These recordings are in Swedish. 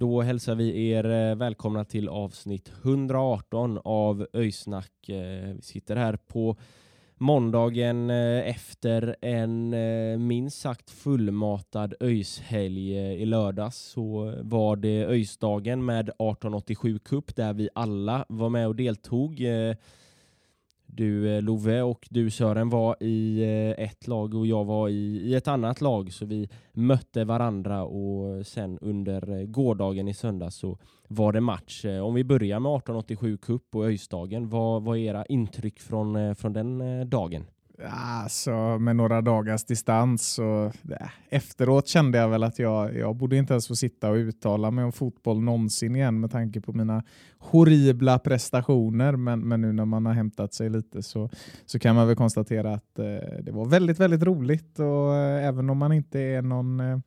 Då hälsar vi er eh, välkomna till avsnitt 118 av Öysnack. Eh, vi sitter här på måndagen eh, efter en minst sagt fullmatad öjshelg I lördags så var det öjsdagen med 1887 Cup där vi alla var med och deltog. Du eh, Love och du Sören var i eh, ett lag och jag var i, i ett annat lag så vi mötte varandra och sen under eh, gårdagen i söndags så var det match. Om vi börjar med 1887 Cup och Öjsdagen, vad vad är era intryck från, från den dagen? Alltså med några dagars distans så äh, efteråt kände jag väl att jag, jag borde inte ens få sitta och uttala mig om fotboll någonsin igen med tanke på mina horribla prestationer. Men, men nu när man har hämtat sig lite så, så kan man väl konstatera att eh, det var väldigt, väldigt roligt och eh, även om man inte är någon eh,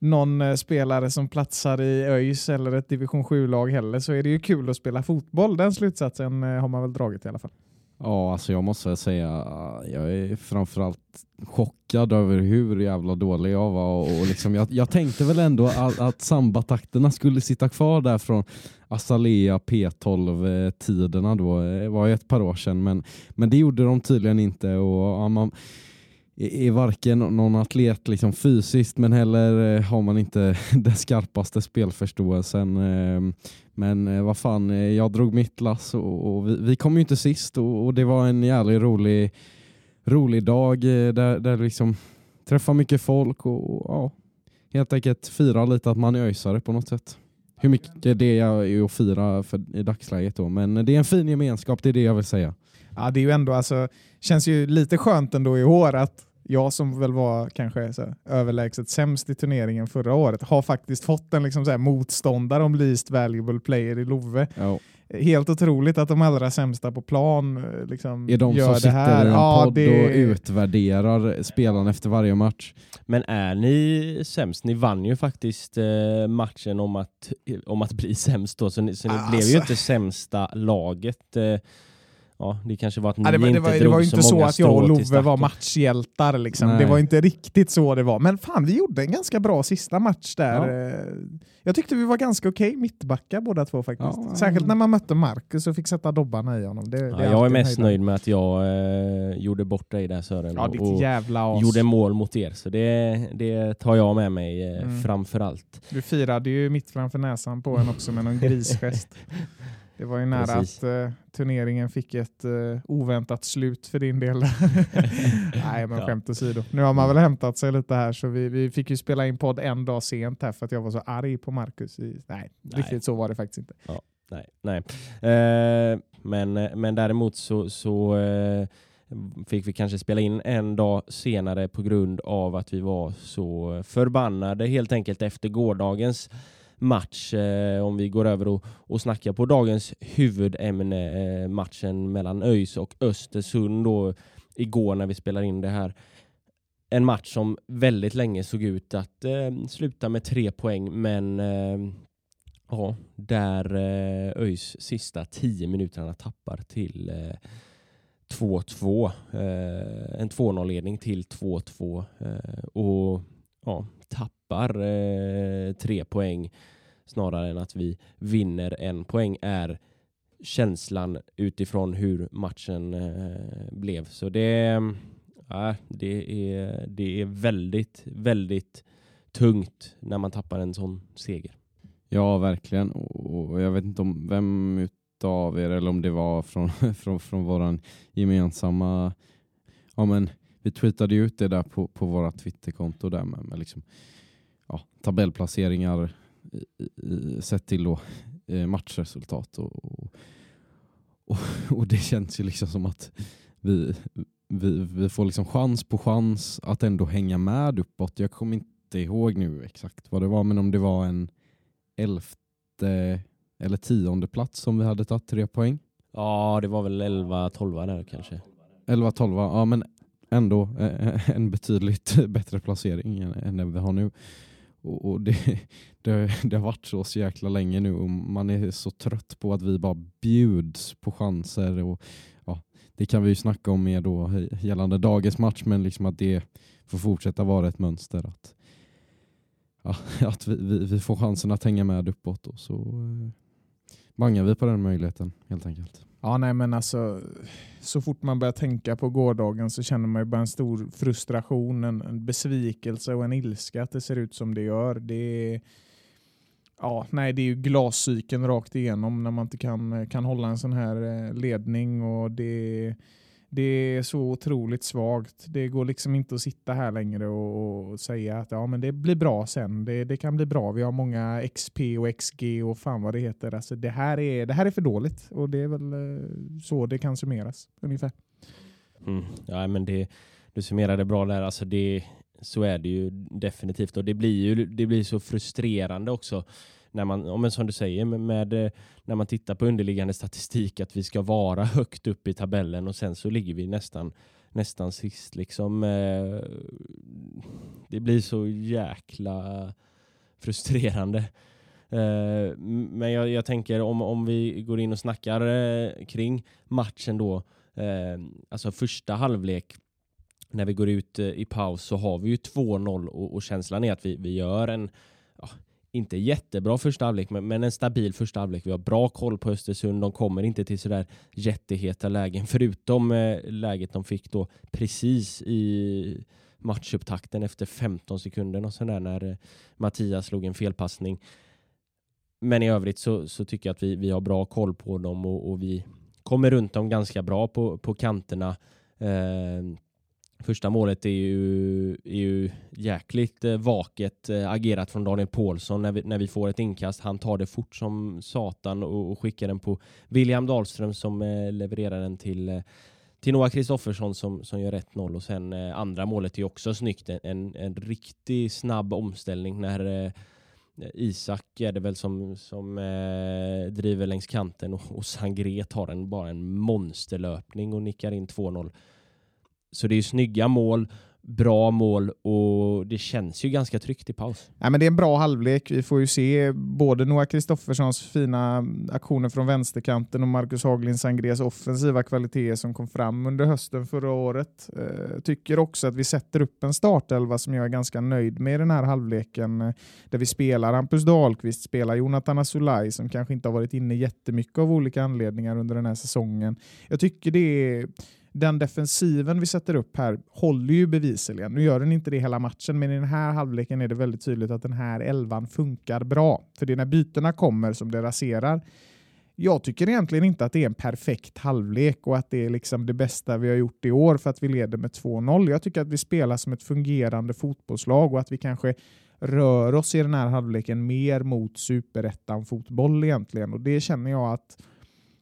någon eh, spelare som platsar i ÖIS eller ett division 7-lag heller så är det ju kul att spela fotboll. Den slutsatsen eh, har man väl dragit i alla fall. Ja, alltså jag måste säga, jag är framförallt chockad över hur jävla dålig jag var och och liksom, jag, jag tänkte väl ändå att, att sambatakterna skulle sitta kvar där från Azalea P12-tiderna då, det var ju ett par år sedan, men, men det gjorde de tydligen inte och ja, man är varken någon atlet liksom fysiskt men heller har man inte den skarpaste spelförståelsen. Ehm, men eh, vad fan, eh, jag drog mitt lass och, och vi, vi kom ju inte sist och, och det var en jävligt rolig, rolig dag eh, där, där liksom träffa mycket folk och, och ja, helt enkelt fira lite att man är öjsare på något sätt. Hur mycket det är att fira för, i dagsläget då, men det är en fin gemenskap, det är det jag vill säga. Ja, det är ju ändå, alltså, känns ju lite skönt ändå i år att jag som väl var kanske så här, överlägset sämst i turneringen förra året har faktiskt fått en liksom, så här, motståndare om least valuable player i Love. Ja. Helt otroligt att de allra sämsta på plan eh, liksom, Är de gör som det sitter här. i en Ja, podd det- och utvärderar spelarna efter varje match? Men är ni sämst? Ni vann ju faktiskt eh, matchen om att, om att bli sämst då, så ni, så ni Alltså. blev ju inte sämsta laget. Eh, ja, det kanske var att ni Ja, det, var, det, inte var, det var ju så inte så många att jag och Love var matchhjältar. Liksom. Nej. Det var inte riktigt så det var. Men fan, vi gjorde en ganska bra sista match där. Ja. Eh, Jag tyckte vi var ganska okej mittbackar båda två faktiskt. Ja, Särskilt ja. när man mötte Marcus och fick sätta dobbarna i honom. Det, det jag är mest höjdare. nöjd med att jag eh, gjorde bort dig där Sören Ja, och, och jävla gjorde mål mot er. Så det, det tar jag med mig eh, Mm. framför allt. Du firade ju mitt framför näsan på en också med någon grisgest. Det var ju nära Precis. att eh, turneringen fick ett eh, oväntat slut för din del. Nej, men Ja. skämt åsido. Nu har man väl hämtat sig lite här, så vi, vi fick ju spela in podd en dag sent här för att jag var så arg på Marcus. I, nej, Nej. riktigt så var det faktiskt inte. Nej, nej. Eh, men, men däremot så, så eh, fick vi kanske spela in en dag senare på grund av att vi var så förbannade helt enkelt efter gårdagens match. Eh, om vi går över och, och snackar på dagens huvudämne, eh, matchen mellan ÖIS och Östersund då, igår när vi spelar in det här. En match som väldigt länge såg ut att eh, sluta med tre poäng, men eh, Ja, där eh, ÖIS sista tio minuterna tappar till eh, 2-2. Eh, en 2-0-ledning till 2-2 eh, och ja, tappar eh, tre poäng snarare än att vi vinner en poäng är känslan utifrån hur matchen eh, blev. Så det, ja, det, är, det är väldigt, väldigt tungt när man tappar en sån seger. Ja, verkligen. Och och jag vet inte om vem av er eller om det var från, från, från våran gemensamma, ja men vi tweetade ju ut det där på, på våra Twitterkonto där med, med liksom, ja, tabellplaceringar i, i, sett till då, eh, matchresultat och, och, och, och det känns ju liksom som att vi, vi, vi får liksom chans på chans att ändå hänga med uppåt. Jag kommer inte ihåg nu exakt vad det var, men om det var en elfte eller tionde plats som vi hade tagit tre poäng. Ja, det var väl 11-12 där kanske. 11-12, ja men ändå eh, en betydligt bättre placering än den vi har nu. Och, och det, det, det, har varit så, så jäkla länge nu och man är så trött på att vi bara bjuds på chanser. Och, ja, det kan vi ju snacka om mer då gällande dagens match men liksom att det får fortsätta vara ett mönster. Att, ja, att vi, vi, vi, får chansen att hänga med uppåt och så eh, bangar vi på den möjligheten helt enkelt. Ja, nej men alltså så fort man börjar tänka på gårdagen så känner man ju bara en stor frustration, en, en besvikelse och en ilska att det ser ut som det gör. Det är, ja, nej, det är ju glascykeln rakt igenom när man inte kan, kan hålla en sån här eh, ledning och det det är så otroligt svagt. Det går liksom inte att sitta här längre och, och säga att ja, men det blir bra sen. Det, det, kan bli bra. Vi har många XP och XG och fan vad det heter. Alltså det, här är, det här är för dåligt och det är väl eh, så det kan summeras ungefär. Mm. Ja, men det, du summerade bra där. Alltså det, så är det ju definitivt och det blir ju det blir så frustrerande också när man, som du säger, med, eh, när man tittar på underliggande statistik att vi ska vara högt upp i tabellen och sen så ligger vi nästan, nästan sist. Liksom, eh, det blir så jäkla frustrerande. Eh, men jag, jag, tänker om, om vi går in och snackar kring matchen då, alltså första halvlek när vi går ut i paus så har vi ju 2-0 och, och, känslan är att vi, vi gör en, inte jättebra första halvlek, men, men en stabil första halvlek. Vi har bra koll på Östersund. De kommer inte till sådär jätteheta lägen, förutom eh, läget de fick då precis i matchupptakten efter 15 sekunder och sådär när eh, Mattias slog en felpassning. Men i övrigt så, så tycker jag att vi, vi har bra koll på dem och, och vi kommer runt dem ganska bra på, på kanterna. Eh, Första målet är ju, är ju jäkligt eh, vaket eh, agerat från Daniel Paulsson när vi, när vi får ett inkast. Han tar det fort som satan och, och skickar den på William Dahlström som eh, levererar den till, eh, till Noah Kristoffersson som, som gör 1-0. Och sen eh, andra målet är också snyggt. En, en riktigt snabb omställning när eh, Isak är det väl som, som eh, driver längs kanten och, och Sangré tar en, bara en monsterlöpning och nickar in 2-0. Så det är ju snygga mål, bra mål och det känns ju ganska tryggt i paus. Ja, men det är en bra halvlek. Vi får ju se både Noah Kristofferssons fina aktioner från vänsterkanten och Marcus Haglin Sangrés offensiva kvaliteter som kom fram under hösten förra året. Eh, tycker också att vi sätter upp en startelva som jag är ganska nöjd med i den här halvleken eh, där vi spelar Hampus Dahlqvist, spelar Jonathan Asulaj som kanske inte har varit inne jättemycket av olika anledningar under den här säsongen. Jag tycker det är den defensiven vi sätter upp här håller ju bevisligen. Nu gör den inte det hela matchen, men i den här halvleken är det väldigt tydligt att den här elvan funkar bra. För det är när bytena kommer som det raserar. Jag tycker egentligen inte att det är en perfekt halvlek och att det är liksom det bästa vi har gjort i år för att vi leder med 2-0. Jag tycker att vi spelar som ett fungerande fotbollslag och att vi kanske rör oss i den här halvleken mer mot superettan-fotboll egentligen. Och det känner jag att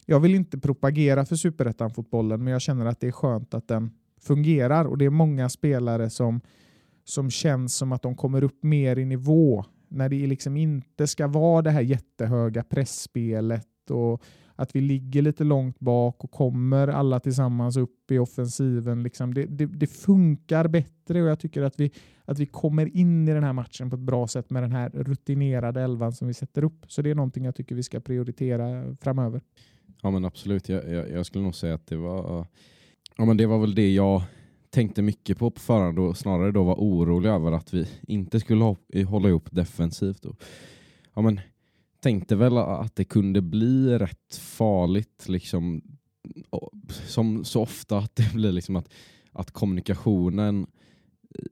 jag vill inte propagera för superettan-fotbollen, men jag känner att det är skönt att den fungerar och det är många spelare som, som känns som att de kommer upp mer i nivå när det liksom inte ska vara det här jättehöga pressspelet och att vi ligger lite långt bak och kommer alla tillsammans upp i offensiven. Liksom det, det, det, funkar bättre och jag tycker att vi, att vi kommer in i den här matchen på ett bra sätt med den här rutinerade elvan som vi sätter upp. Så det är någonting jag tycker vi ska prioritera framöver. Ja men absolut, jag, jag, jag, skulle nog säga att det var, ja, men det var väl det jag tänkte mycket på på förhand och snarare då var orolig över att vi inte skulle hålla ihop defensivt. Och, ja, men, tänkte väl att det kunde bli rätt farligt liksom, som så ofta att det blir liksom att, att kommunikationen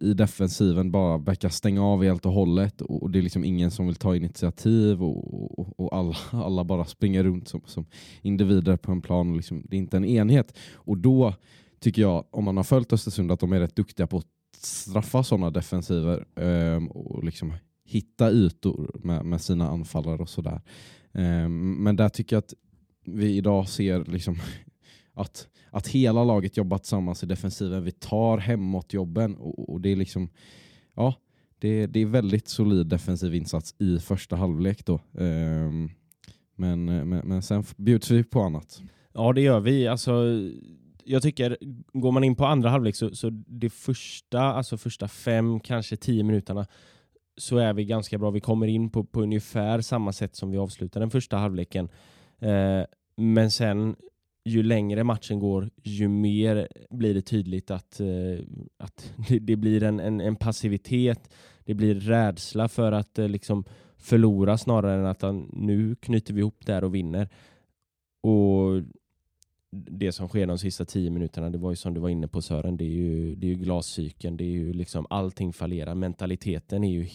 i defensiven bara verkar stänga av helt och hållet och, det är liksom ingen som vill ta initiativ och, och, och alla, alla bara springer runt som, som individer på en plan. Och liksom, det är inte en enhet. Och då tycker jag, om man har följt Östersund, att de är rätt duktiga på att straffa sådana defensiver um, och liksom hitta ytor med, med sina anfallare och sådär. Um, men där tycker jag att vi idag ser liksom att, att hela laget jobbar tillsammans i defensiven. Vi tar hemåt-jobben och, och det är liksom ja, det, det är väldigt solid defensiv insats i första halvlek då. Um, men, men, men sen bjuds vi på annat. Ja, det gör vi. Alltså, jag tycker, går man in på andra halvlek så, så det första, alltså första fem, kanske tio minuterna så är vi ganska bra. Vi kommer in på, på ungefär samma sätt som vi avslutar den första halvleken. Eh, men sen ju längre matchen går, ju mer blir det tydligt att, eh, att det, det blir en, en, en, passivitet. Det blir rädsla för att eh, liksom förlora snarare än att han, nu knyter vi ihop där och vinner. Och det som sker de sista tio minuterna, det var ju som du var inne på Sören, det är ju, det är ju glascykeln, det är ju liksom allting fallerar. Mentaliteten är ju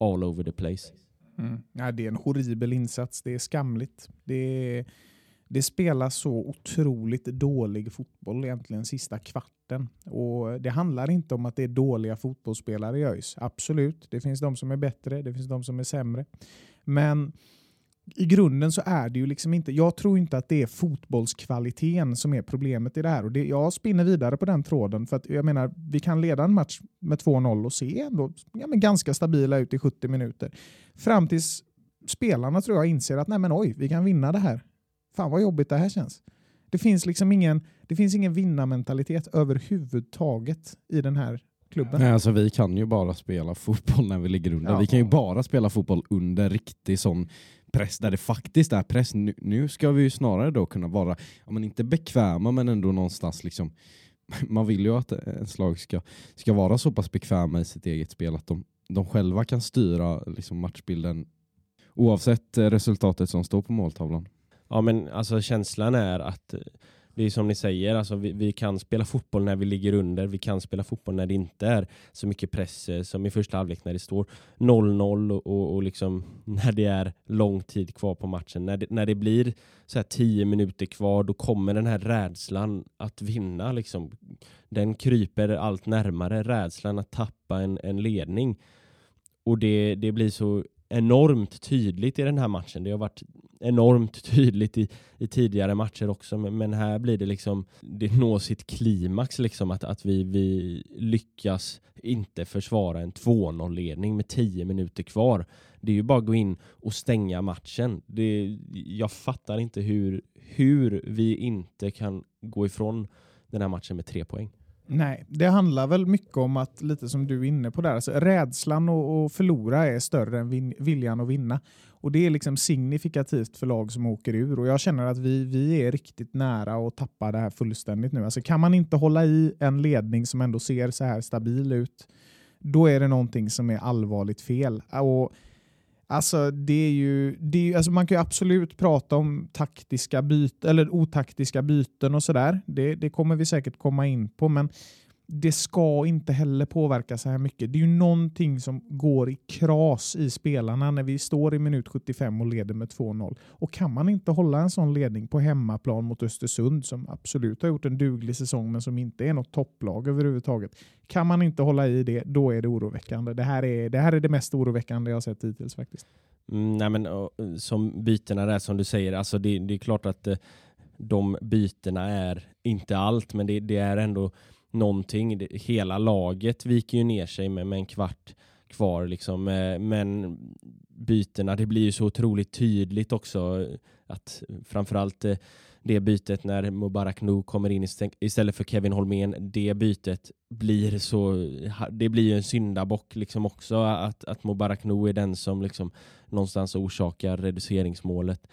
all over the place. Mm. Ja, det är en horribel insats, det är skamligt. Det, är, det spelas så otroligt dålig fotboll egentligen sista kvarten. Och Det handlar inte om att det är dåliga fotbollsspelare i ÖIS. Absolut, det finns de som är bättre, det finns de som är sämre. Men i grunden så är det ju liksom inte, jag tror inte att det är fotbollskvaliteten som är problemet i det här. Och det, jag spinner vidare på den tråden för att jag menar, vi kan leda en match med 2-0 och se ändå ja, men ganska stabila ut i 70 minuter. Fram tills spelarna tror jag inser att nej men oj, vi kan vinna det här. Fan vad jobbigt det här känns. Det finns liksom ingen, det finns ingen vinnarmentalitet överhuvudtaget i den här klubben. Nej, alltså vi kan ju bara spela fotboll när vi ligger under. Ja. Vi kan ju bara spela fotboll under riktig sån press där det faktiskt är press. Nu, nu ska vi ju snarare då kunna vara, men inte bekväma men ändå någonstans liksom man vill ju att ens lag ska, ska vara så pass bekväma i sitt eget spel att de, de själva kan styra liksom matchbilden oavsett resultatet som står på måltavlan. Ja men alltså känslan är att eh, det är som ni säger, alltså vi, vi, kan spela fotboll när vi ligger under. Vi kan spela fotboll när det inte är så mycket press eh, som i första halvlek när det står 0-0 och, och, och liksom när det är lång tid kvar på matchen. När det, när det blir så här 10 minuter kvar, då kommer den här rädslan att vinna. Liksom. Den kryper allt närmare, rädslan att tappa en, en ledning. Och det, det blir så enormt tydligt i den här matchen. Det har varit enormt tydligt i, i tidigare matcher också, men, men, här blir det liksom, det når sitt klimax liksom att, att vi, vi lyckas inte försvara en 2-0-ledning med 10 minuter kvar. Det är ju bara att gå in och stänga matchen. Det, jag fattar inte hur, hur vi inte kan gå ifrån den här matchen med tre poäng. Nej, det handlar väl mycket om att, lite som du är inne på där, alltså rädslan att förlora är större än vin, viljan att vinna. Och Det är liksom signifikativt för lag som åker ur och jag känner att vi, vi är riktigt nära att tappa det här fullständigt nu. Alltså kan man inte hålla i en ledning som ändå ser så här stabil ut, då är det någonting som är allvarligt fel. Och Alltså, det är ju, det är, alltså man kan ju absolut prata om taktiska byt, eller otaktiska byten och sådär. Det, det kommer vi säkert komma in på, men det ska inte heller påverka så här mycket. Det är ju någonting som går i kras i spelarna när vi står i minut 75 och leder med 2-0. Och kan man inte hålla en sån ledning på hemmaplan mot Östersund som absolut har gjort en duglig säsong men som inte är något topplag överhuvudtaget. Kan man inte hålla i det, då är det oroväckande. Det här är det, här är det mest oroväckande jag sett hittills faktiskt. Mm, nej men, eh, som bytena där som du säger, alltså det, det är klart att eh, de bytena är inte allt, men det, det är ändå någonting. Hela laget viker ju ner sig med, med en kvart kvar. Liksom. Eh, men bytena, det blir ju så otroligt tydligt också att framförallt eh, det bytet när Mubarak Nu kommer in istället för Kevin Holmén, det bytet blir så, det blir ju en syndabock liksom också att, att Mubarak Nu är den som liksom någonstans orsakar reduceringsmålet.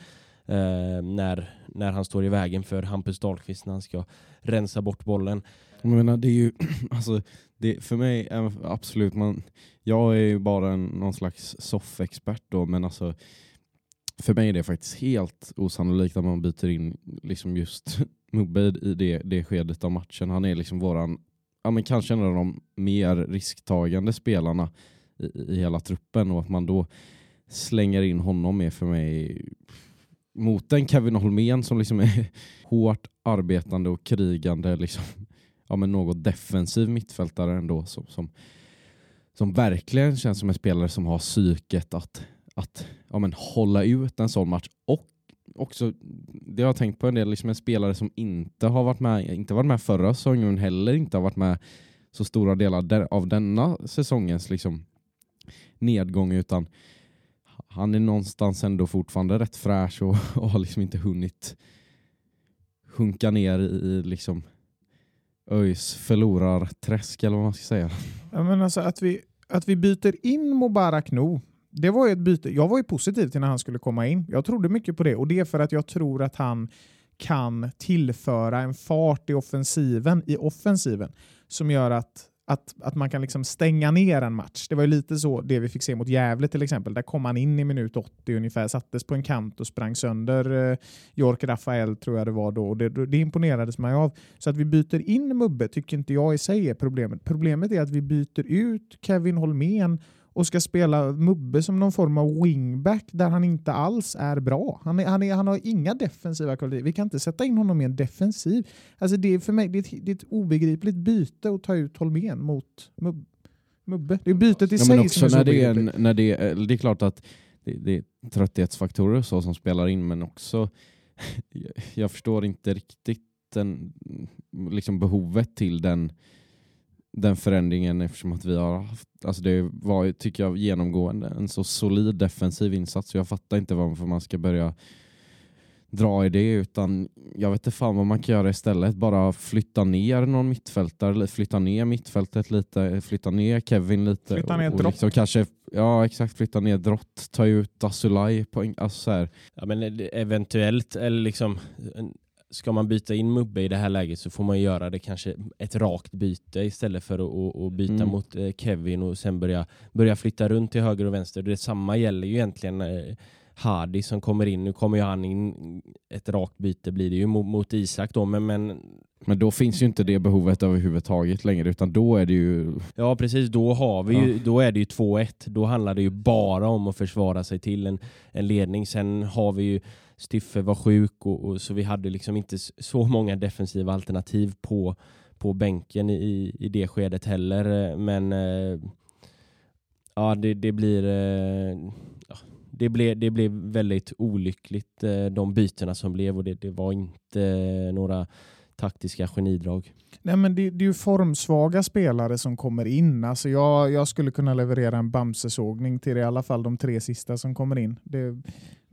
Eh, när, när han står i vägen för Hampus Dahlqvist när han ska rensa bort bollen. Jag menar, det är ju, alltså, det, för mig absolut, man, jag är ju bara en, någon slags soffexpert då, men alltså för mig är det faktiskt helt osannolikt att man byter in liksom just Mubbe i det, det skedet av matchen. Han är liksom våran ja, men kanske en av de mer risktagande spelarna i, i hela truppen och att man då slänger in honom är för mig mot en Kevin Holmén som liksom är hårt arbetande och krigande liksom, ja, men något defensiv mittfältare ändå som, som, som verkligen känns som en spelare som har psyket att, att ja, men hålla ut en sån match. Och också, det har jag tänkt på en del, liksom en spelare som inte har varit med, inte varit med förra säsongen heller inte har varit med så stora delar av denna säsongens liksom nedgång utan han är någonstans ändå fortfarande rätt fräsch och, och har liksom inte hunnit sjunka ner i liksom ÖIS förlorarträsk eller vad man ska säga. Ja, men alltså att, vi, att vi byter in Mubarak Nu, det var ju ett byte. Jag var ju positiv till när han skulle komma in. Jag trodde mycket på det och det är för att jag tror att han kan tillföra en fart i offensiven, i offensiven som gör att att, att man kan liksom stänga ner en match. Det var ju lite så det vi fick se mot Gävle till exempel. Där kom han in i minut 80 ungefär, sattes på en kant och sprang sönder eh, Jork Rafael tror jag det var då. Det, det imponerades man av. Så att vi byter in Mubbe tycker inte jag i sig är problemet. Problemet är att vi byter ut Kevin Holmén och ska spela Mubbe som någon form av wingback där han inte alls är bra. Han, är, han, är, han har inga defensiva kvaliteter. Vi kan inte sätta in honom i en defensiv. Alltså det är för mig det är, ett, det är ett obegripligt byte att ta ut Holmén mot Mubbe. Det är bytet i ja, sig men också som är så när det är, en, när det, är, det är klart att det, det är trötthetsfaktorer så som spelar in men också jag förstår inte riktigt den, liksom behovet till den den förändringen eftersom att vi har haft, alltså det var tycker jag genomgående en så solid defensiv insats så jag fattar inte varför man ska börja dra i det utan jag vet inte fan vad man kan göra istället. Bara flytta ner någon mittfältare, eller flytta ner mittfältet lite, flytta ner Kevin lite. Flytta ner och, och Drott. liksom kanske, ja exakt, flytta ner Drott, ta ut Asulaj. På, alltså så här. Ja, men eventuellt, eller liksom ska man byta in Mubbe i det här läget så får man göra det kanske ett rakt byte istället för att, att byta mm. mot eh, Kevin och sen börja, börja flytta runt till höger och vänster. Detsamma gäller ju egentligen eh, Hardy som kommer in. Nu kommer ju han in, ett rakt byte blir det ju mot, mot Isak då, men, men men då finns ju inte det behovet överhuvudtaget längre utan då är det ju... Ja precis, då, har vi ju, då är det ju 2-1. Då handlar det ju bara om att försvara sig till en, en ledning. Sen har vi ju Styffe var sjuk och, och, så vi hade liksom inte så många defensiva alternativ på, på bänken i, i det skedet heller. Eh, men eh, ja, det, det blir eh, ja, det blev, det blev väldigt olyckligt eh, de bytena som blev och det, det var inte eh, några taktiska genidrag. Nej, men det, det är ju formsvaga spelare som kommer in. Alltså jag, jag skulle kunna leverera en Bamse-sågning till i alla fall de tre sista som kommer in. Det,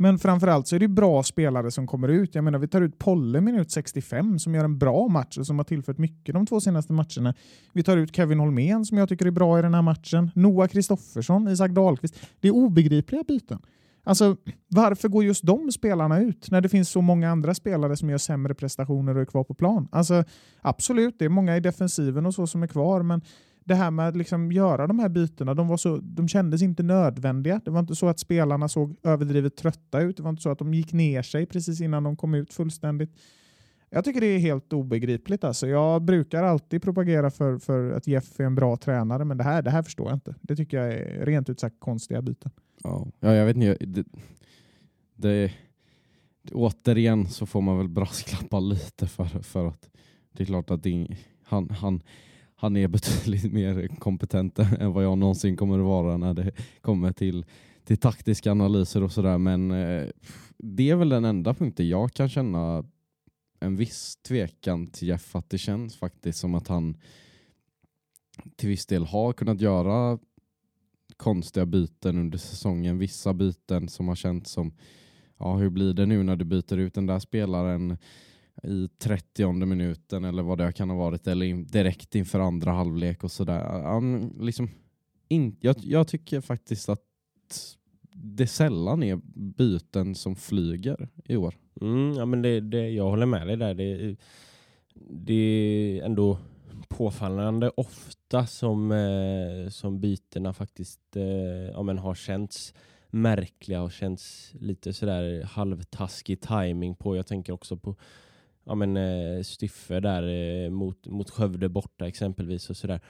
men framförallt så är det bra spelare som kommer ut. Jag menar, vi tar ut Polle minut 65 som gör en bra match och som har tillfört mycket de två senaste matcherna. Vi tar ut Kevin Holmén som jag tycker är bra i den här matchen. Noah Kristoffersson, Isak Dahlqvist. Det är obegripliga byten. Alltså, varför går just de spelarna ut när det finns så många andra spelare som gör sämre prestationer och är kvar på plan? Alltså, absolut, det är många i defensiven och så som är kvar, men det här med att liksom göra de här bytena, de, var så, de kändes inte nödvändiga. Det var inte så att spelarna såg överdrivet trötta ut. Det var inte så att de gick ner sig precis innan de kom ut fullständigt. Jag tycker det är helt obegripligt. Alltså. Jag brukar alltid propagera för, för att Jeff är en bra tränare, men det här, det här förstår jag inte. Det tycker jag är rent ut sagt konstiga byten. Ja, ja jag vet inte. Det, det, återigen så får man väl brasklappa lite för, för att det är klart att det, han, han, han är betydligt mer kompetent än vad jag någonsin kommer att vara när det kommer till, till taktiska analyser och sådär. Men eh, det är väl den enda punkten jag kan känna en viss tvekan till Jeff att det känns faktiskt som att han till viss del har kunnat göra konstiga byten under säsongen. Vissa byten som har känts som ja, hur blir det nu när du byter ut den där spelaren i 30 minuten eller vad det kan ha varit eller direkt inför andra halvlek och sådär. Um, liksom, in, jag, jag tycker faktiskt att det sällan är byten som flyger i år. Mm, ja, men det, det, jag håller med dig där. Det, det är ändå påfallande ofta som, eh, som bytena faktiskt eh, ja, men har känts märkliga och känts lite sådär halvtaskig timing på. Jag tänker också på ja, men, eh, Styffe där eh, mot, mot Skövde borta exempelvis och sådär.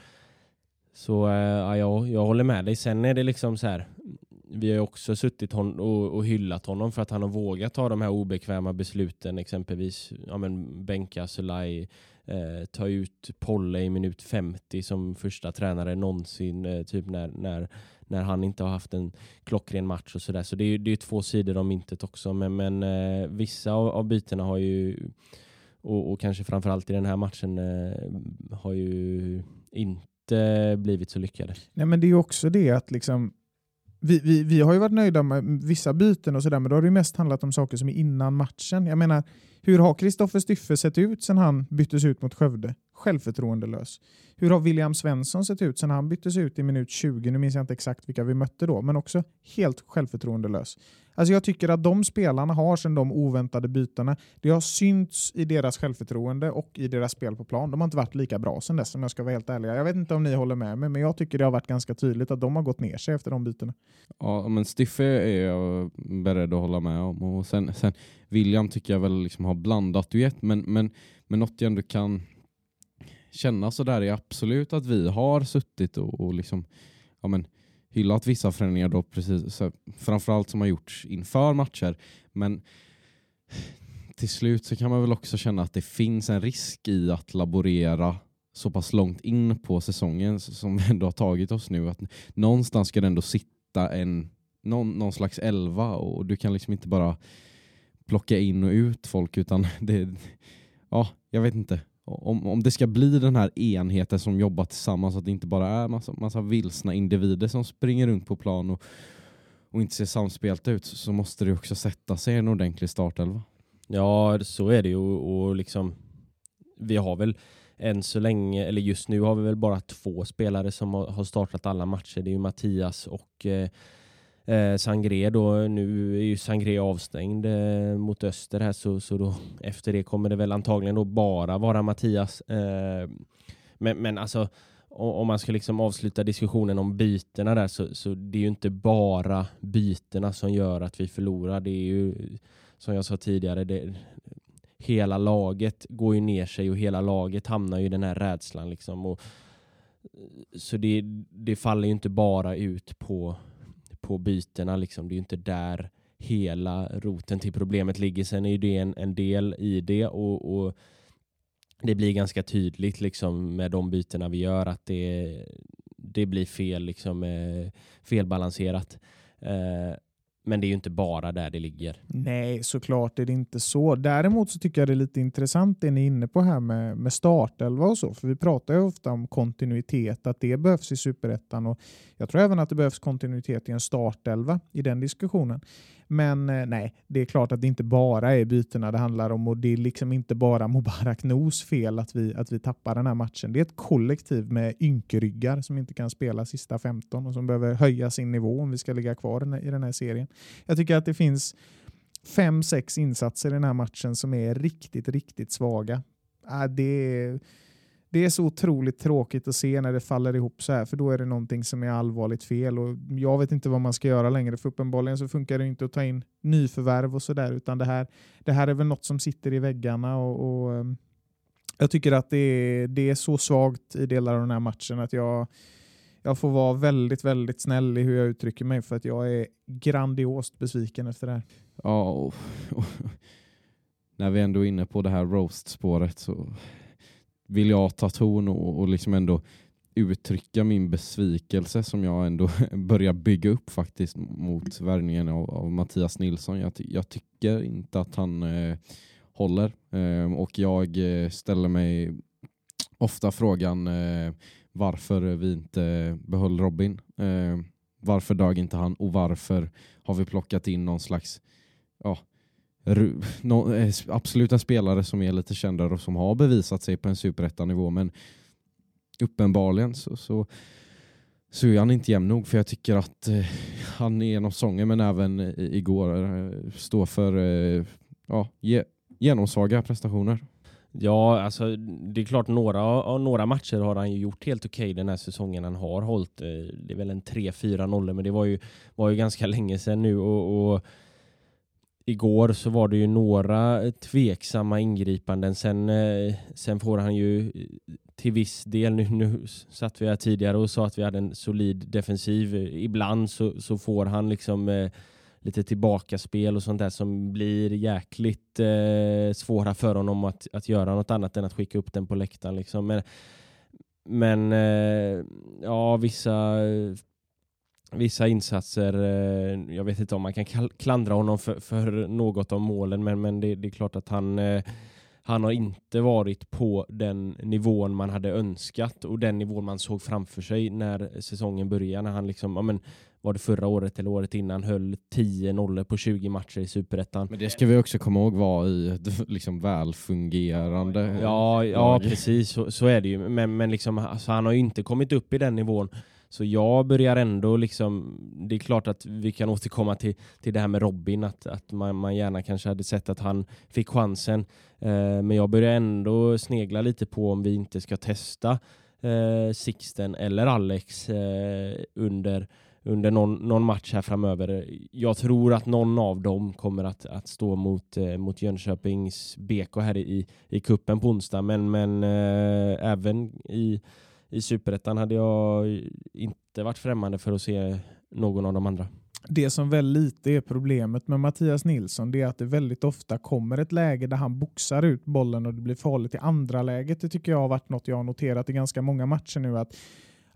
Så eh, ja, jag, jag håller med dig. Sen är det liksom så här. Vi har ju också suttit hon och, och hyllat honom för att han har vågat ta de här obekväma besluten. Exempelvis ja, men, bänka Sulaj, eh, ta ut Polle i minut 50 som första tränare någonsin. Eh, typ när, när, när han inte har haft en klockren match och sådär. Så det är ju två sidor av myntet också. Men, men eh, vissa av, av bytena har ju och, och kanske framförallt i den här matchen eh, har ju inte blivit så lyckade. Nej, men det är ju också det att liksom, vi, vi, vi har ju varit nöjda med vissa byten och sådär, men då har det ju mest handlat om saker som är innan matchen. Jag menar, hur har Kristoffer Styffe sett ut sedan han byttes ut mot Skövde? Självförtroendelös. Hur har William Svensson sett ut sedan han byttes ut i minut 20? Nu minns jag inte exakt vilka vi mötte då, men också helt självförtroendelös. Alltså jag tycker att de spelarna har sedan de oväntade bytena, det har synts i deras självförtroende och i deras spel på plan. De har inte varit lika bra sedan dess om jag ska vara helt ärlig. Jag vet inte om ni håller med mig, men jag tycker det har varit ganska tydligt att de har gått ner sig efter de bytena. Ja, men Stiffe är jag beredd att hålla med om. Och sen, sen William tycker jag väl liksom har blandat duett, men, men, men något jag ändå kan känna så där är absolut att vi har suttit och, och liksom, ja men, hyllat vissa förändringar då precis, så, framförallt som har gjorts inför matcher. Men till slut så kan man väl också känna att det finns en risk i att laborera så pass långt in på säsongen som vi ändå har tagit oss nu. Att någonstans ska det ändå sitta en, någon, någon slags elva och du kan liksom inte bara plocka in och ut folk utan det, ja, jag vet inte om, om det ska bli den här enheten som jobbar tillsammans, att det inte bara är massa, massa vilsna individer som springer runt på plan och, och inte ser samspelta ut, så måste det också sätta sig en ordentlig startelva. Ja, så är det ju och liksom vi har väl än så länge, eller just nu har vi väl bara två spelare som har startat alla matcher. Det är ju Mattias och eh, eh, Sangré då, nu är ju Sangré avstängd eh, mot öster här så, så då efter det kommer det väl antagligen då bara vara Mattias. Eh, men, men alltså om man ska liksom avsluta diskussionen om bytena där så, så det är ju inte bara bytena som gör att vi förlorar. Det är ju som jag sa tidigare, det, hela laget går ju ner sig och hela laget hamnar ju i den här rädslan. Liksom. Och, så det, det faller ju inte bara ut på på bytena. Liksom. Det är ju inte där hela roten till problemet ligger. Sen är ju det en, en del i det och, och, det blir ganska tydligt liksom, med de bytena vi gör att det, det blir fel, liksom, eh, felbalanserat. Eh, men det är ju inte bara där det ligger. Nej, såklart är det inte så. Däremot så tycker jag det är lite intressant det ni är inne på här med, med startelva och så. För vi pratar ju ofta om kontinuitet, att det behövs i superettan. jag tror även att det behövs kontinuitet i en startelva i den diskussionen. Men eh, nej, det är klart att det inte bara är bytena det handlar om och det är liksom inte bara Mubarak Nos fel att vi, att vi tappar den här matchen. Det är ett kollektiv med ynkryggar som inte kan spela sista 15 och som behöver höja sin nivå om vi ska ligga kvar i den här serien. Jag tycker att det finns fem, sex insatser i den här matchen som är riktigt, riktigt svaga. Äh, det är det är så otroligt tråkigt att se när det faller ihop så här, för då är det någonting som är allvarligt fel. Och jag vet inte vad man ska göra längre, för uppenbarligen så funkar det inte att ta in nyförvärv och sådär, utan det här, det här är väl något som sitter i väggarna. och, och ehm, Jag tycker att det är, det är så svagt i delar av den här matchen att jag, jag får vara väldigt, väldigt snäll i hur jag uttrycker mig, för att jag är grandiost besviken efter det här. Ja, och, och, när vi ändå är inne på det här roast-spåret så vill jag ta ton och, och liksom ändå uttrycka min besvikelse som jag ändå börjar bygga upp faktiskt mot värvningen av, av, Mattias Nilsson. Jag, jag, tycker inte att han eh, håller eh, och jag eh, ställer mig ofta frågan eh, varför vi inte behöll Robin. Eh, varför dög inte han och varför har vi plockat in någon slags ja, no, eh, absolut en spelare som är lite kändare och som har bevisat sig på en superettanivå men uppenbarligen så, så, så är han inte jämn nog för jag tycker att eh, han genom sången men även igår eh, står för eh, ja, ge, genomsvaga prestationer. Ja, alltså det är klart några, några matcher har han ju gjort helt okej okay den här säsongen. Han har hållit, eh, det är väl en 3-4 nollor men det var ju, var ju ganska länge sedan nu och, och igår så var det ju några eh, tveksamma ingripanden. Sen, eh, sen får han ju eh, till viss del, nu, nu satt vi här tidigare och sa att vi hade en solid defensiv. Ibland så, så får han liksom eh, lite tillbakaspel och sånt där som blir jäkligt eh, svåra för honom att, att göra något annat än att skicka upp den på läktaren. Liksom. Men, men eh, ja, vissa vissa insatser, eh, jag vet inte om man kan klandra honom för, för något av målen, men, men det, det är klart att han, eh, han har inte varit på den nivån man hade önskat och den nivån man såg framför sig när säsongen började. När han liksom, ja, men, var det förra året eller året innan, höll 10 nollor på 20 matcher i Superettan. Men det ska vi också komma ihåg var i ett liksom välfungerande Ja, ja precis, så, så är det ju. Men, men liksom, alltså, han har ju inte kommit upp i den nivån så jag börjar ändå liksom, det är klart att vi kan återkomma till, till det här med Robin, att, att man, man gärna kanske hade sett att han fick chansen. Eh, men jag börjar ändå snegla lite på om vi inte ska testa eh, Sixten eller Alex eh, under, under någon, någon, match här framöver. Jag tror att någon av dem kommer att, att stå mot, eh, mot Jönköpings BK här i, i kuppen på onsdag, men, men eh, även i i Superettan hade jag inte varit främmande för att se någon av de andra. Det som väl lite är problemet med Mattias Nilsson det är att det väldigt ofta kommer ett läge där han boxar ut bollen och det blir farligt i andra läget. Det tycker jag har varit något jag har noterat i ganska många matcher nu. att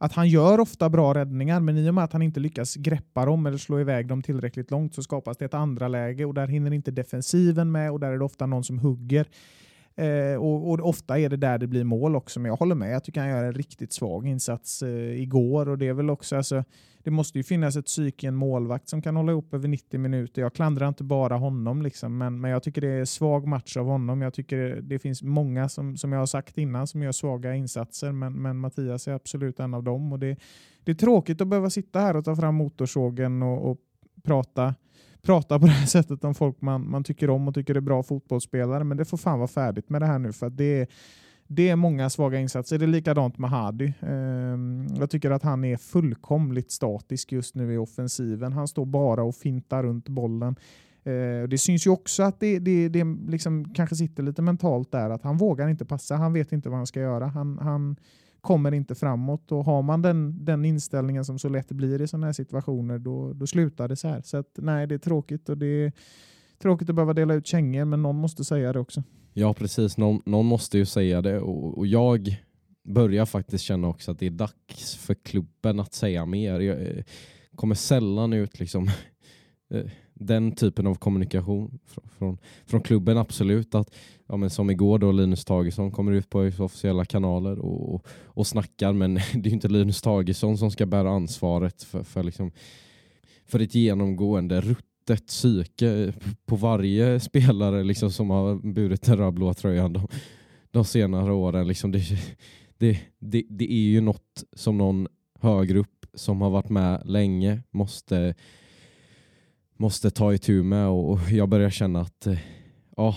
att han gör ofta bra räddningar, men i och med att han inte lyckas greppa dem eller slå iväg dem tillräckligt långt så skapas det ett andra läge och där hinner inte defensiven med och där är det ofta någon som hugger. Eh, och, och, Ofta är det där det blir mål också, men jag håller med. Jag tycker han gör en riktigt svag insats eh, igår. och Det är väl också, alltså, det måste ju finnas ett psyke i en målvakt som kan hålla ihop över 90 minuter. Jag klandrar inte bara honom, liksom, men, men jag tycker det är en svag match av honom. Jag tycker det finns många, som, som jag har sagt innan, som gör svaga insatser, men, men Mattias är absolut en av dem. Och det, det är tråkigt att behöva sitta här och ta fram motorsågen och, och prata prata på det här sättet om folk man, man tycker om och tycker är bra fotbollsspelare. Men det får fan vara färdigt med det här nu för det är, det är många svaga insatser. Det är likadant med Hadi. Ehm, jag tycker att han är fullkomligt statisk just nu i offensiven. Han står bara och fintar runt bollen. Ehm, det syns ju också att det, det, det liksom kanske sitter lite mentalt där, att han vågar inte passa. Han vet inte vad han ska göra. Han, han kommer inte framåt. Och har man den, den inställningen som så lätt blir i sådana här situationer, då, då slutar det så här. Så att, nej, det är tråkigt och det är tråkigt att behöva dela ut kängor, men någon måste säga det också. Ja, precis. Någon, någon måste ju säga det och, och, jag börjar faktiskt känna också att det är dags för klubben att säga mer. Jag eh, kommer sällan ut liksom eh, den typen av kommunikation från, från, från klubben, absolut. Att, ja, men som igår då Linus Tagesson kommer ut på officiella kanaler och, och, och snackar, men det är inte Linus Tagesson som ska bära ansvaret för, för, liksom, för ett genomgående ruttet psyke på varje spelare liksom, som har burit den rödblåa tröjan de, de senare åren. Liksom, det, det, det, det är ju något som någon högre upp som har varit med länge måste måste ta itu med och jag börjar känna att eh, ja,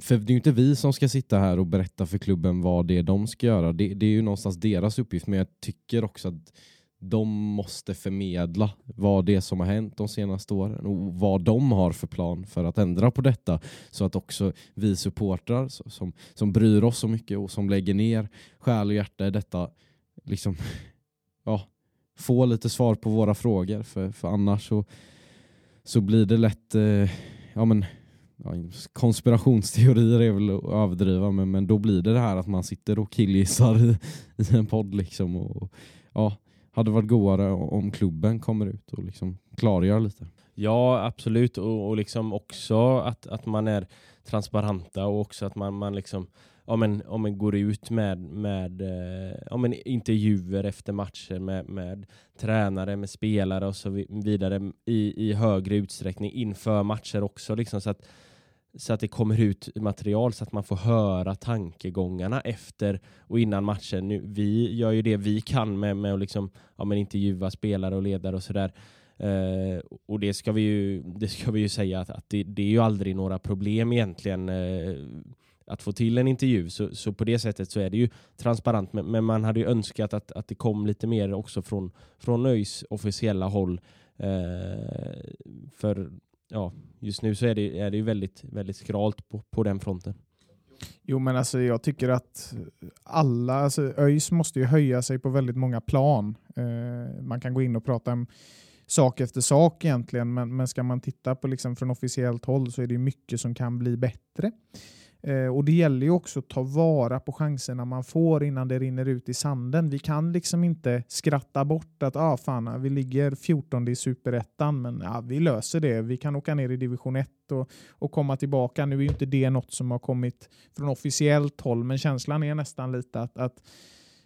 för det är ju inte vi som ska sitta här och berätta för klubben vad det är de ska göra. Det, det är ju någonstans deras uppgift, men jag tycker också att de måste förmedla vad det är som har hänt de senaste åren och vad de har för plan för att ändra på detta. Så att också vi supportrar som, som bryr oss så mycket och som lägger ner själ och hjärta i detta liksom, ja, få lite svar på våra frågor. För, för annars så så blir det lätt eh, ja, men, ja, konspirationsteorier är väl att överdriva men, men då blir det det här att man sitter och killgissar i, i en podd liksom och, ja, hade varit godare om klubben kommer ut och liksom klargör lite. Ja, absolut. Och, och liksom också att, att man är transparenta och också att man, man liksom om man, ja, men går ut med, med eh, ja, men intervjuer efter matcher med, med tränare, med spelare och så vidare i, i högre utsträckning inför matcher också. Liksom, så, att, så att det kommer ut material så att man får höra tankegångarna efter och innan matchen. Nu, vi gör ju det vi kan med, med att liksom, ja, men intervjua spelare och ledare och sådär. Uh, och det ska vi ju, det ska vi ju säga att, att det, det, är ju aldrig några problem egentligen. Uh, att få till en intervju. Så, så på det sättet så är det ju transparent. Men, men, man hade ju önskat att, att det kom lite mer också från, från ÖIS officiella håll. Eh, för ja, just nu så är det, är det ju väldigt, väldigt skralt på, på den fronten. Jo men alltså jag tycker att alla, alltså ÖIS måste ju höja sig på väldigt många plan. Eh, man kan gå in och prata om sak efter sak egentligen, men, men ska man titta på liksom från officiellt håll så är det mycket som kan bli bättre. Eh, och Det gäller ju också att ta vara på chanserna man får innan det rinner ut i sanden. Vi kan liksom inte skratta bort att ah, fan, vi ligger 14 i superettan, men ja, vi löser det. Vi kan åka ner i division 1 och, och komma tillbaka. Nu är ju inte det något som har kommit från officiellt håll, men känslan är nästan lite att, att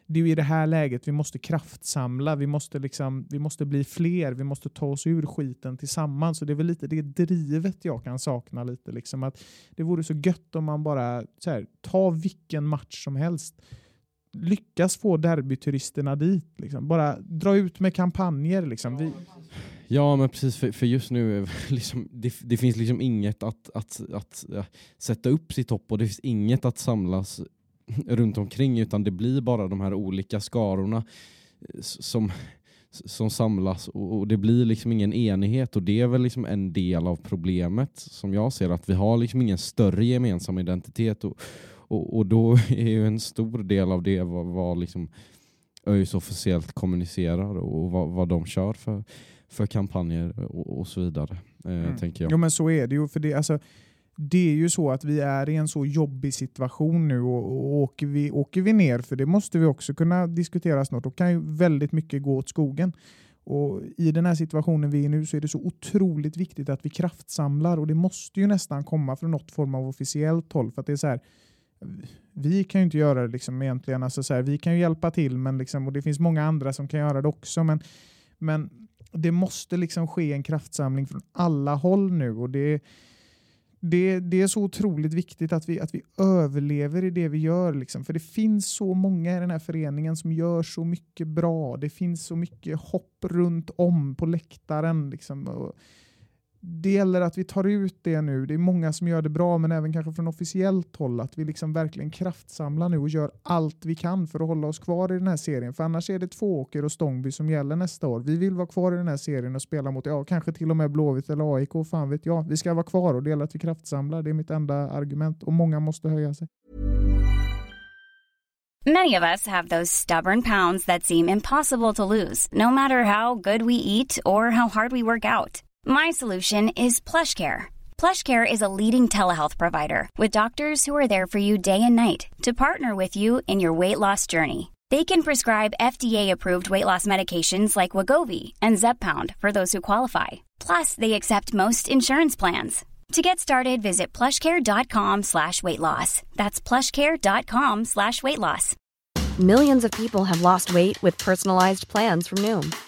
det är i det här läget vi måste kraftsamla, vi måste, liksom, vi måste bli fler, vi måste ta oss ur skiten tillsammans. Och det är väl lite det drivet jag kan sakna lite. Liksom. Att det vore så gött om man bara så här, ta vilken match som helst lyckas få derbyturisterna dit. Liksom. Bara dra ut med kampanjer. Liksom. Vi... Ja men precis, för, för just nu liksom, det, det, finns liksom inget att, att, att att sätta upp sitt hopp och det finns inget att samlas runt omkring utan det blir bara de här olika skarorna eh, som, som samlas och, och, det blir liksom ingen enighet och det är väl liksom en del av problemet som jag ser att vi har liksom ingen större gemensam identitet och, och, och då är ju en stor del av det vad, vad liksom ÖIS officiellt kommunicerar och vad, vad de kör för, för kampanjer och, och så vidare. Eh, mm. tänker jag. Jo men så är det ju. För det, alltså, det är ju så att vi är i en så jobbig situation nu och, och åker, vi, åker vi ner, för det måste vi också kunna diskutera snart, då kan ju väldigt mycket gå åt skogen. Och I den här situationen vi är nu så är det så otroligt viktigt att vi kraftsamlar och det måste ju nästan komma från något form av officiellt håll. För att det är så här, vi kan ju inte göra det liksom egentligen. Alltså så här, vi kan ju hjälpa till men liksom, och det finns många andra som kan göra det också. Men, men det måste liksom ske en kraftsamling från alla håll nu. och det det, det är så otroligt viktigt att vi, att vi överlever i det vi gör. Liksom. För det finns så många i den här föreningen som gör så mycket bra. Det finns så mycket hopp runt om på läktaren. Liksom. Och det gäller att vi tar ut det nu. Det är många som gör det bra, men även kanske från officiellt håll, att vi liksom verkligen kraftsamlar nu och gör allt vi kan för att hålla oss kvar i den här serien. För annars är det Tvååker och Stångby som gäller nästa år. Vi vill vara kvar i den här serien och spela mot, ja, kanske till och med Blåvitt eller AIK, fan vet jag. Vi ska vara kvar och det gäller att vi kraftsamlar. Det är mitt enda argument och många måste höja sig. Many of us have those stubborn pounds that seem impossible to lose, no matter how good we eat or how hard we work out. My solution is PlushCare. PlushCare is a leading telehealth provider with doctors who are there for you day and night to partner with you in your weight loss journey. They can prescribe FDA-approved weight loss medications like Wagovi and Zepbound for those who qualify. Plus, they accept most insurance plans. To get started, visit plushcare.com slash weight loss. That's plushcare.com slash weight loss. Millions of people have lost weight with personalized plans from Noom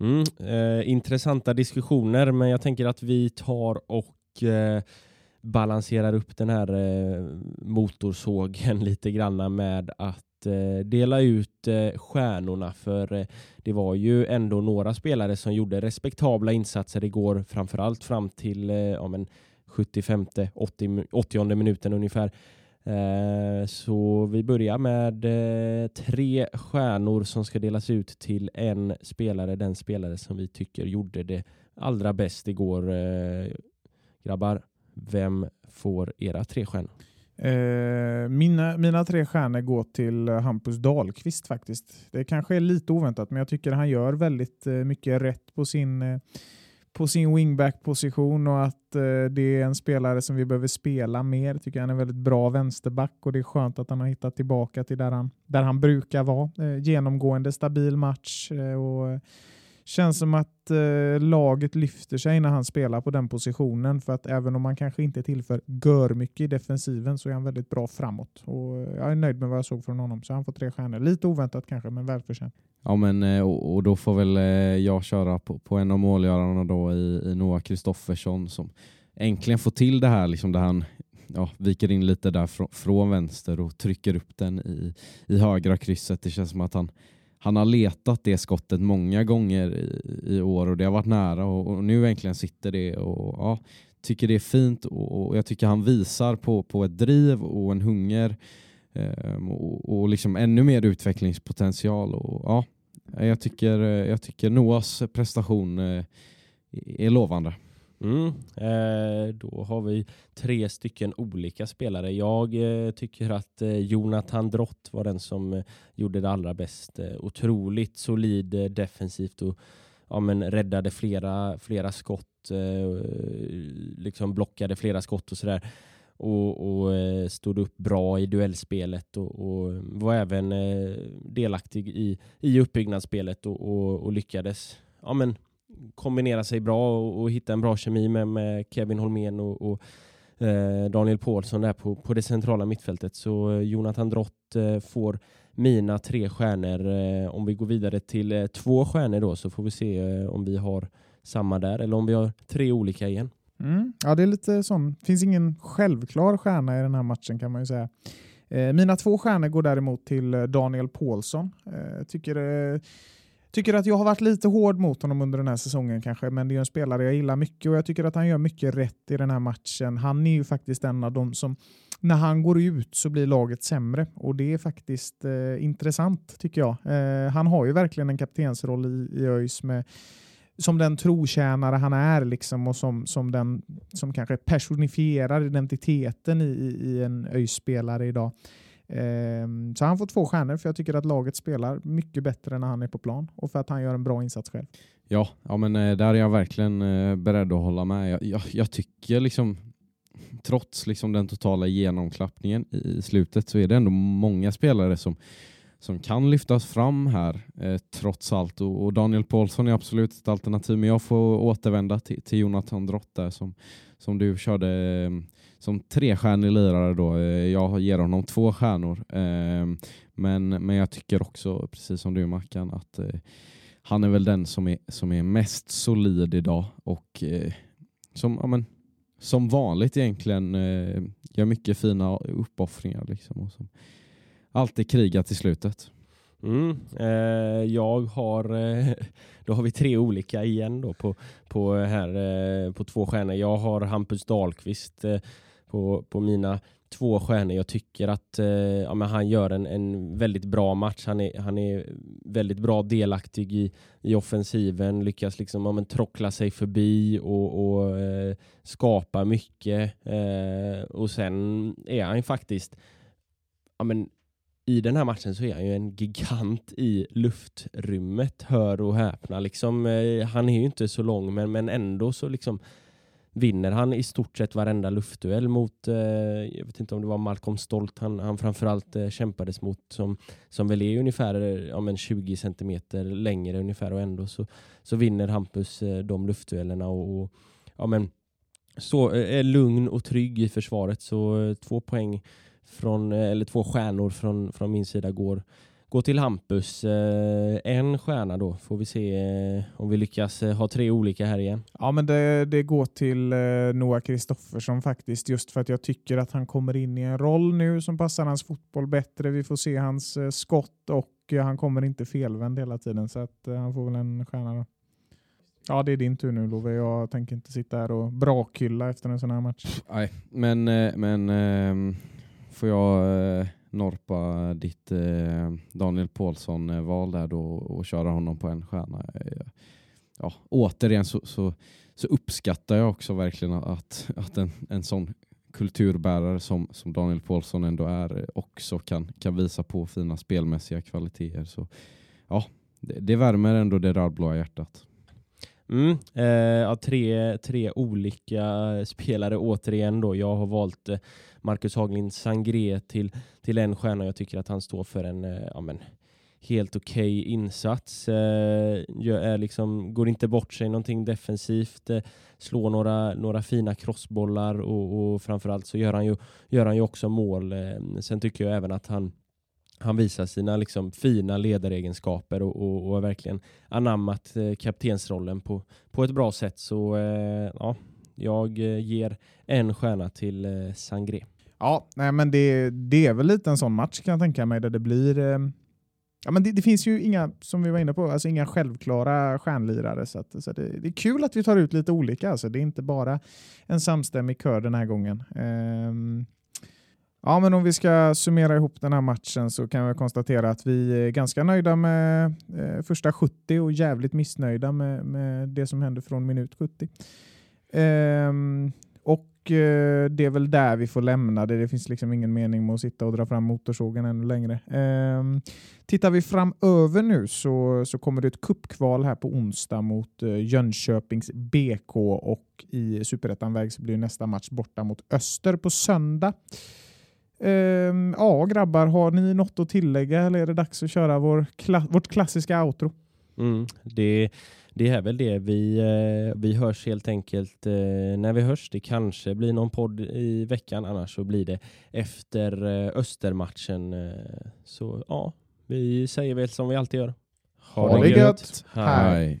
Mm, eh, intressanta diskussioner, men jag tänker att vi tar och eh, balanserar upp den här eh, motorsågen lite granna med att eh, dela ut eh, stjärnorna för eh, det var ju ändå några spelare som gjorde respektabla insatser igår, framförallt fram till eh, ja, men 75 80, 80 minuten ungefär. Eh, så vi börjar med eh, tre stjärnor som ska delas ut till en spelare, den spelare som vi tycker gjorde det allra bäst igår. Eh, grabbar, vem får era tre stjärnor? mina, mina tre stjärnor går till Hampus Dahlqvist faktiskt. Det kanske är lite oväntat, men jag tycker han gör väldigt mycket rätt på sin på sin wingback-position och att eh, det är en spelare som vi behöver spela mer. Jag tycker han är en väldigt bra vänsterback och det är skönt att han har hittat tillbaka till där han, där han brukar vara. Eh, genomgående stabil match eh, och känns som att eh, laget lyfter sig när han spelar på den positionen för att även om man kanske inte tillför gör mycket i defensiven så är han väldigt bra framåt och eh, jag är nöjd med vad jag såg från honom så han får tre stjärnor. Lite oväntat kanske men välförtjänt. Ja men eh, och, och då får väl eh, jag köra på, på en av målgörarna då i, i Noah Kristoffersson som äntligen får till det här liksom där han ja, viker in lite där från, från vänster och trycker upp den i, i högra krysset. Det känns som att han, han har letat det skottet många gånger i, i år och det har varit nära och, och nu äntligen sitter det och ja, tycker det är fint och, och jag tycker han visar på, på ett driv och en hunger um, och, och liksom ännu mer utvecklingspotential. Och, ja, jag, tycker, jag tycker Noahs prestation eh, är lovande. Mm. Eh, då har vi tre stycken olika spelare. Jag eh, tycker att eh, Jonathan Drott var den som eh, gjorde det allra bäst. Eh, otroligt solid eh, defensivt och ja, men räddade flera, flera skott, eh, liksom blockade flera skott och sådär. Och, och eh, stod upp bra i duellspelet och, och var även eh, delaktig i, i uppbyggnadsspelet och, och, och lyckades ja, men kombinera sig bra och, och hitta en bra kemi med, med Kevin Holmén och, och eh, Daniel Paulsson där på, på det centrala mittfältet. Så eh, Jonathan Drott eh, får mina tre stjärnor. Eh, om vi går vidare till eh, två stjärnor då så får vi se eh, om vi har samma där eller om vi har tre olika igen. Mm. Ja, det är lite sån. finns ingen självklar stjärna i den här matchen kan man ju säga. Eh, mina två stjärnor går däremot till eh, Daniel Paulsson. Eh, tycker Tycker att jag har varit lite hård mot honom under den här säsongen kanske, men det är en spelare jag gillar mycket och jag tycker att han gör mycket rätt i den här matchen. Han är ju faktiskt en av de som, när han går ut så blir laget sämre och det är faktiskt eh, intressant tycker jag. Eh, han har ju verkligen en kaptensroll i, i ÖIS med som den trotjänare han är liksom och som, som den som kanske personifierar identiteten i, i en ÖIS-spelare idag. Ehm, så han får två stjärnor för jag tycker att laget spelar mycket bättre när han är på plan och för att han gör en bra insats själv. Ja, ja men eh, där är jag verkligen eh, beredd att hålla med. Jag, jag, jag tycker liksom trots liksom den totala genomklappningen i slutet så är det ändå många spelare som, som kan lyftas fram här eh, trots allt. Och, och, Daniel Paulsson är absolut ett alternativ, men jag får återvända till, till Jonathan Drott där som, som du körde eh, som trestjärnig lirare då. Eh, jag ger honom två stjärnor. Eh, men, men jag tycker också, precis som du Mackan, att eh, han är väl den som är, som är mest solid idag och som, ja, men, som vanligt egentligen gör mycket fina uppoffringar. Liksom, och som alltid krigar till slutet. Mm, eh, jag har, eh, då har vi tre olika igen då på, på, här, eh, på två stjärnor. Jag har Hampus Dahlqvist på, på mina två stjärnor. Jag tycker att eh, ja, men han gör en, en väldigt bra match. Han är, han är väldigt bra delaktig i, i offensiven, lyckas liksom, ja, men, trockla sig förbi och, och eh, skapa mycket. Eh, och sen är han faktiskt ja, men, i den här matchen så är han ju en gigant i luftrummet, hör och häpna. Liksom, eh, han är ju inte så lång men, men ändå så liksom vinner han i stort sett varenda luftduell mot, eh, jag vet inte om det var Malcolm Stolt han, han framförallt eh, kämpades mot som, som väl är ungefär eh, ja, men 20 centimeter längre ungefär och ändå så, så vinner Hampus eh, de luftduellerna och, och ja, men, så, eh, är lugn och trygg i försvaret. Så eh, två poäng från, eller två stjärnor från, från min sida går gå till Hampus. Eh, en stjärna då, får vi se eh, om vi lyckas eh, ha tre olika här igen. Ja, men det, det går till Noah Kristoffersson faktiskt, just för att jag tycker att han kommer in i en roll nu som passar hans fotboll bättre. Vi får se hans skott och han kommer inte felvänd hela tiden, så att han får väl en stjärna då. Ja, det är din tur nu Love. Jag tänker inte sitta här och brakhylla efter en sån här match. Nej, men, men ähm, får jag norpa ditt eh, Daniel Paulsson-val eh, där då och köra honom på en stjärna. Ja, återigen så, så, så, uppskattar jag också verkligen att, att en, en sån kulturbärare som, som Daniel Paulsson ändå är eh, också kan, kan visa på fina spelmässiga kvaliteter. Så ja, det, det värmer ändå det rödblåa hjärtat. Mm, eh, ja, tre, tre olika spelare återigen då. Jag har valt eh, Marcus Haglind Sangré till, till en stjärna. Jag tycker att han står för en eh, ja, men, helt okej okay insats. Eh, är liksom, går inte bort sig någonting defensivt. Eh, slår några, några fina crossbollar och, och framförallt så gör han ju, gör han ju också mål. Eh, sen tycker jag även att han han visar sina liksom fina ledaregenskaper och, och, och har verkligen anammat eh, kaptensrollen på, på ett bra sätt. Så eh, ja, jag eh, ger en stjärna till eh, Sangré. Ja, nej, men det, det är väl lite en sån match kan jag tänka mig där det blir eh, Ja, men det, det, finns ju inga, som vi var inne på, alltså inga självklara stjärnlirare. Så, att, så det, det, är kul att vi tar ut lite olika. Alltså. Det är inte bara en samstämmig kör den här gången. Um, ja, men om vi ska summera ihop den här matchen så kan vi konstatera att vi är ganska nöjda med eh, första 70 och jävligt missnöjda med, med det som hände från minut 70. Ehm, och Eh, det är väl där vi får lämna det. Det finns liksom ingen mening med att sitta och dra fram motorsågen ännu längre. Ehm, tittar vi framöver nu så, så kommer det ett kuppkval här på onsdag mot eh, Jönköpings BK och i Superettan-väg så blir nästa match borta mot Öster på söndag. Um, ja, grabbar, har ni något att tillägga eller är det dags att köra vår kla vårt klassiska outro? Mm, det det är väl det. Vi, eh, vi hörs helt enkelt eh, när vi hörs. Det kanske blir någon podd i veckan, annars så blir det efter eh, Östermatchen. Så ja, vi säger väl som vi alltid gör. Ha, ha det gött! gött. Hej!